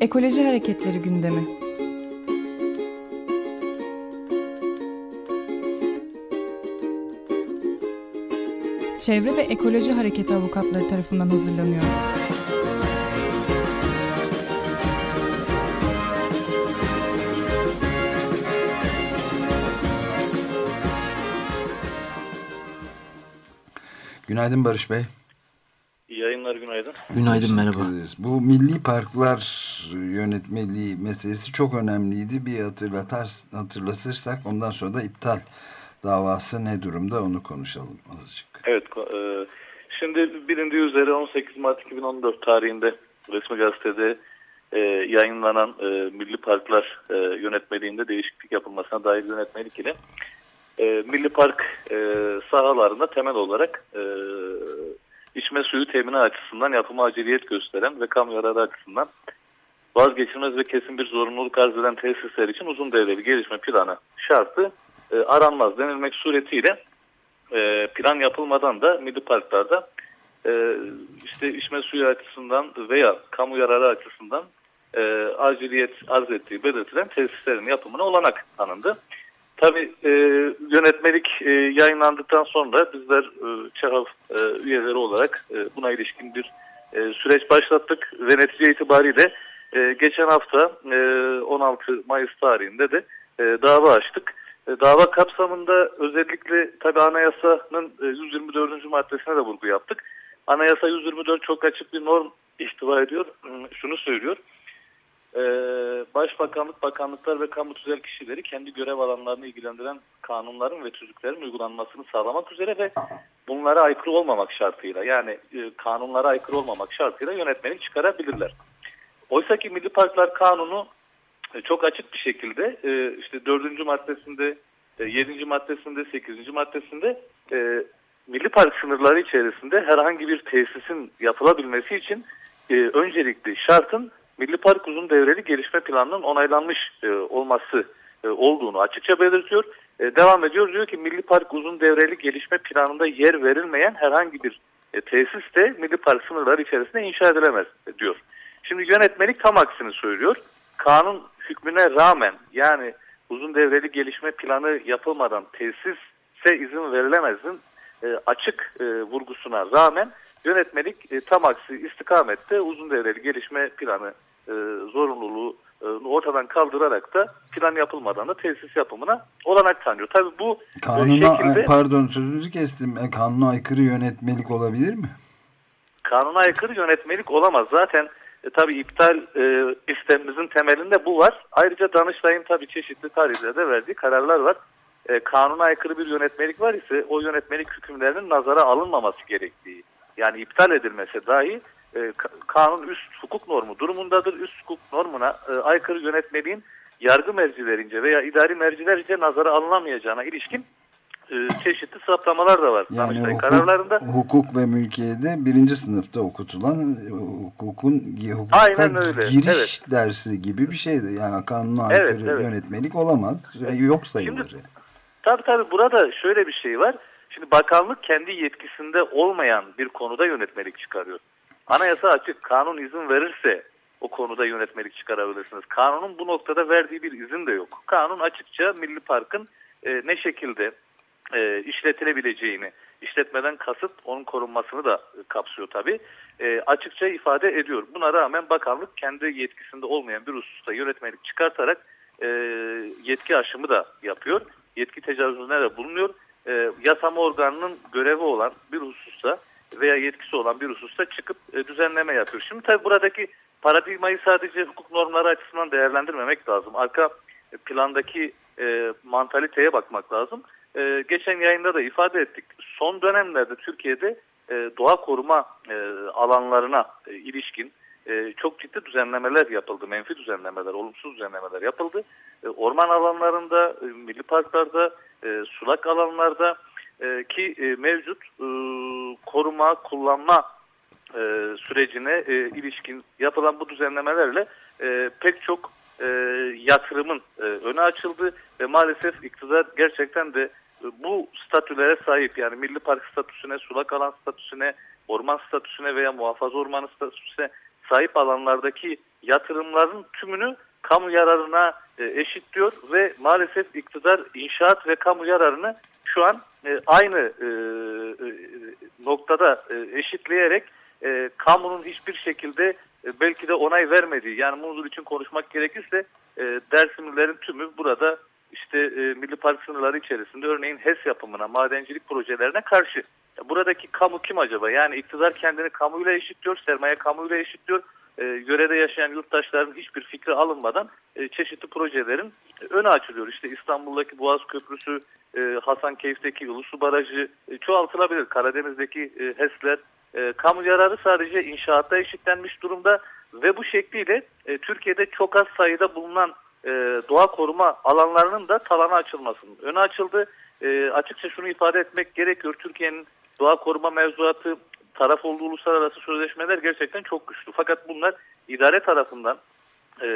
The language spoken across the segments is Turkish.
Ekoloji Hareketleri gündemi. Çevre ve Ekoloji Hareketi avukatları tarafından hazırlanıyor. Günaydın Barış Bey. Günaydın merhaba. Bu milli parklar yönetmeliği meselesi çok önemliydi. Bir hatırlatar, hatırlatırsak ondan sonra da iptal davası ne durumda onu konuşalım azıcık. Evet. E, şimdi bilindiği üzere 18 Mart 2014 tarihinde resmi gazetede e, yayınlanan e, milli parklar e, yönetmeliğinde değişiklik yapılmasına dair yönetmelik ile e, milli park e, sahalarında temel olarak e, içme suyu temini açısından yapıma aciliyet gösteren ve kamu yararı açısından vazgeçilmez ve kesin bir zorunluluk arz eden tesisler için uzun devreli gelişme planı şartı e, aranmaz denilmek suretiyle e, plan yapılmadan da milli parklarda e, işte içme suyu açısından veya kamu yararı açısından e, aciliyet arz ettiği belirtilen tesislerin yapımına olanak tanındı. Tabii e, yönetmelik e, yayınlandıktan sonra bizler e, ÇEHAV e, üyeleri olarak e, buna ilişkin bir e, süreç başlattık ve netice itibariyle e, geçen hafta e, 16 Mayıs tarihinde de e, dava açtık. E, dava kapsamında özellikle tabii anayasanın e, 124. maddesine de vurgu yaptık. Anayasa 124 çok açık bir norm ihtiva ediyor. Şunu söylüyor e, Başbakanlık, bakanlıklar ve kamu tüzel kişileri kendi görev alanlarını ilgilendiren kanunların ve tüzüklerin uygulanmasını sağlamak üzere ve bunlara aykırı olmamak şartıyla yani e, kanunlara aykırı olmamak şartıyla yönetmelik çıkarabilirler. Oysa ki Milli Parklar Kanunu e, çok açık bir şekilde e, işte dördüncü maddesinde, e, yedinci maddesinde, sekizinci maddesinde e, Milli Park sınırları içerisinde herhangi bir tesisin yapılabilmesi için e, öncelikli şartın Milli Park uzun devreli gelişme planının onaylanmış e, olması e, olduğunu açıkça belirtiyor. E, devam ediyor diyor ki Milli Park uzun devreli gelişme planında yer verilmeyen herhangi bir e, tesis de Milli Park sınırları içerisinde inşa edilemez e, diyor. Şimdi yönetmelik tam aksini söylüyor. Kanun hükmüne rağmen yani uzun devreli gelişme planı yapılmadan tesise izin verilemezin e, açık e, vurgusuna rağmen yönetmelik e, tam aksi istikamette uzun devreli gelişme planı e, zorunluluğu e, ortadan kaldırarak da plan yapılmadan da tesis yapımına olanak tanıyor. Tabii bu e, kanuna, şekilde... Pardon sözünüzü kestim. E, kanuna aykırı yönetmelik olabilir mi? Kanuna aykırı yönetmelik olamaz. Zaten e, tabii iptal e, istemimizin temelinde bu var. Ayrıca Danıştay'ın tabii çeşitli tarihlerde verdiği kararlar var. E, kanuna aykırı bir yönetmelik var ise o yönetmelik hükümlerinin nazara alınmaması gerektiği yani iptal edilmese dahi e, kanun üst hukuk normu durumundadır. Üst hukuk normuna e, aykırı yönetmeliğin yargı mercilerince veya idari mercilerce nazara alınamayacağına ilişkin e, çeşitli saptamalar da var. Yani hukuk, kararlarında. hukuk ve mülkiyede birinci sınıfta okutulan hukukun hukuka Aynen öyle. giriş evet. dersi gibi bir şeydi. Yani kanuna aykırı evet, evet. yönetmelik olamaz. Yok sayılır. Şimdi, tabii tabii burada şöyle bir şey var. Şimdi bakanlık kendi yetkisinde olmayan bir konuda yönetmelik çıkarıyor. Anayasa açık, kanun izin verirse o konuda yönetmelik çıkarabilirsiniz. Kanunun bu noktada verdiği bir izin de yok. Kanun açıkça Milli Park'ın e, ne şekilde e, işletilebileceğini, işletmeden kasıt onun korunmasını da kapsıyor tabii. E, açıkça ifade ediyor. Buna rağmen bakanlık kendi yetkisinde olmayan bir hususta yönetmelik çıkartarak e, yetki aşımı da yapıyor. Yetki tecavüzüne de bulunuyor. E, yasama organının görevi olan bir hususta veya yetkisi olan bir hususta çıkıp e, düzenleme yapıyor. Şimdi tabii buradaki paradigmayı sadece hukuk normları açısından değerlendirmemek lazım. Arka plandaki e, mantaliteye bakmak lazım. E, geçen yayında da ifade ettik. Son dönemlerde Türkiye'de e, doğa koruma e, alanlarına e, ilişkin e, çok ciddi düzenlemeler yapıldı. Menfi düzenlemeler, olumsuz düzenlemeler yapıldı. E, orman alanlarında, e, milli parklarda, e, sulak alanlarda e, ki e, mevcut e, koruma, kullanma sürecine ilişkin yapılan bu düzenlemelerle pek çok yatırımın öne açıldı ve maalesef iktidar gerçekten de bu statülere sahip yani milli park statüsüne, sulak alan statüsüne, orman statüsüne veya muhafaza ormanı statüsüne sahip alanlardaki yatırımların tümünü kamu yararına e, eşitliyor ve maalesef iktidar inşaat ve kamu yararını şu an e, aynı e, e, noktada eşitleyerek kamunun hiçbir şekilde belki de onay vermediği yani Muzur için konuşmak gerekirse e, Dersimlilerin tümü burada işte Milli Park sınırları içerisinde örneğin HES yapımına, madencilik projelerine karşı. Buradaki kamu kim acaba? Yani iktidar kendini kamuyla eşitliyor, sermaye kamuyla eşitliyor. E, yörede yaşayan yurttaşların hiçbir fikri alınmadan e, çeşitli projelerin önü açılıyor. İşte İstanbul'daki Boğaz Köprüsü, e, Hasankeyf'teki Ulusu Barajı e, çoğaltılabilir. Karadeniz'deki e, HES'ler, e, kamu yararı sadece inşaatta eşitlenmiş durumda ve bu şekliyle e, Türkiye'de çok az sayıda bulunan e, doğa koruma alanlarının da talana açılmasının önü açıldı. E, açıkça şunu ifade etmek gerekiyor. Türkiye'nin doğa koruma mevzuatı taraf olduğu uluslararası sözleşmeler gerçekten çok güçlü. Fakat bunlar idare tarafından e,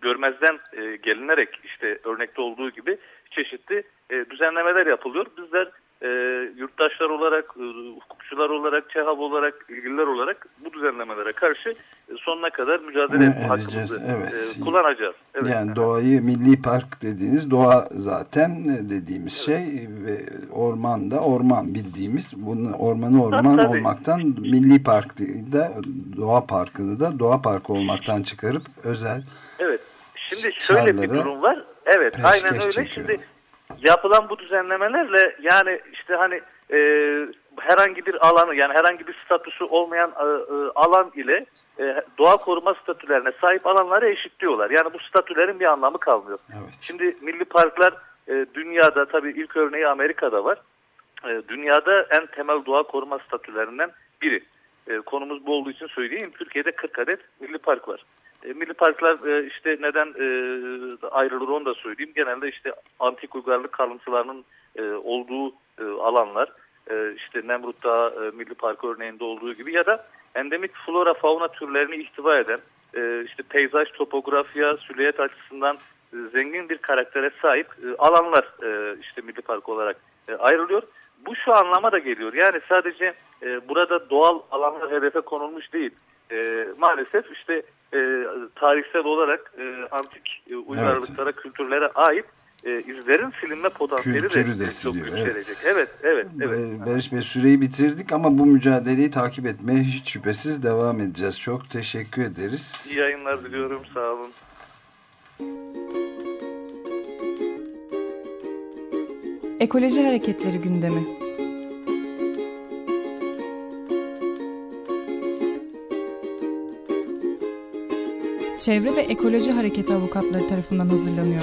görmezden e, gelinerek işte örnekte olduğu gibi çeşitli e, düzenlemeler yapılıyor. Bizler e, yurttaşlar olarak, e, hukukçular olarak, ÇEHAB olarak, ilgililer olarak bu düzenlemelere karşı sonuna kadar mücadele etme hakkımızı evet. e, kullanacağız. Evet. Yani doğayı milli park dediğiniz doğa zaten dediğimiz evet. şey ve orman da orman bildiğimiz bunun ormanı orman tabii, olmaktan milli park da doğa parkını da doğa parkı olmaktan çıkarıp özel Evet. Şimdi şöyle bir durum var. Evet aynen öyle. Çekiyor. Şimdi yapılan bu düzenlemelerle yani işte hani e, herhangi bir alanı yani herhangi bir statüsü olmayan e, e, alan ile e, doğa koruma statülerine sahip alanları eşitliyorlar. Yani bu statülerin bir anlamı kalmıyor. Evet. Şimdi milli parklar e, dünyada tabii ilk örneği Amerika'da var. E, dünyada en temel doğa koruma statülerinden biri. E, konumuz bu olduğu için söyleyeyim. Türkiye'de 40 adet milli park var. E, milli parklar e, işte neden e, ayrılır onu da söyleyeyim. Genelde işte antik uygarlık kalıntılarının e, olduğu e, alanlar. E, işte Nemrut Dağı e, Milli Parkı örneğinde olduğu gibi ya da endemik flora fauna türlerini ihtiva eden e, işte peyzaj, topografya, süliyet açısından e, zengin bir karaktere sahip e, alanlar e, işte Milli Park olarak e, ayrılıyor. Bu şu anlama da geliyor. Yani sadece e, burada doğal alanlar hedefe konulmuş değil. E, maalesef işte e, tarihsel olarak e, antik e, uygarlıklara, evet. kültürlere ait e, izlerin silinme potansiyeli Kültürü de, çok yükselecek. Evet, evet, evet. evet. Barış Bey süreyi bitirdik ama bu mücadeleyi takip etmeye hiç şüphesiz devam edeceğiz. Çok teşekkür ederiz. İyi yayınlar diliyorum. Sağ olun. Ekoloji Hareketleri gündemi. Çevre ve Ekoloji Hareketi avukatları tarafından hazırlanıyor.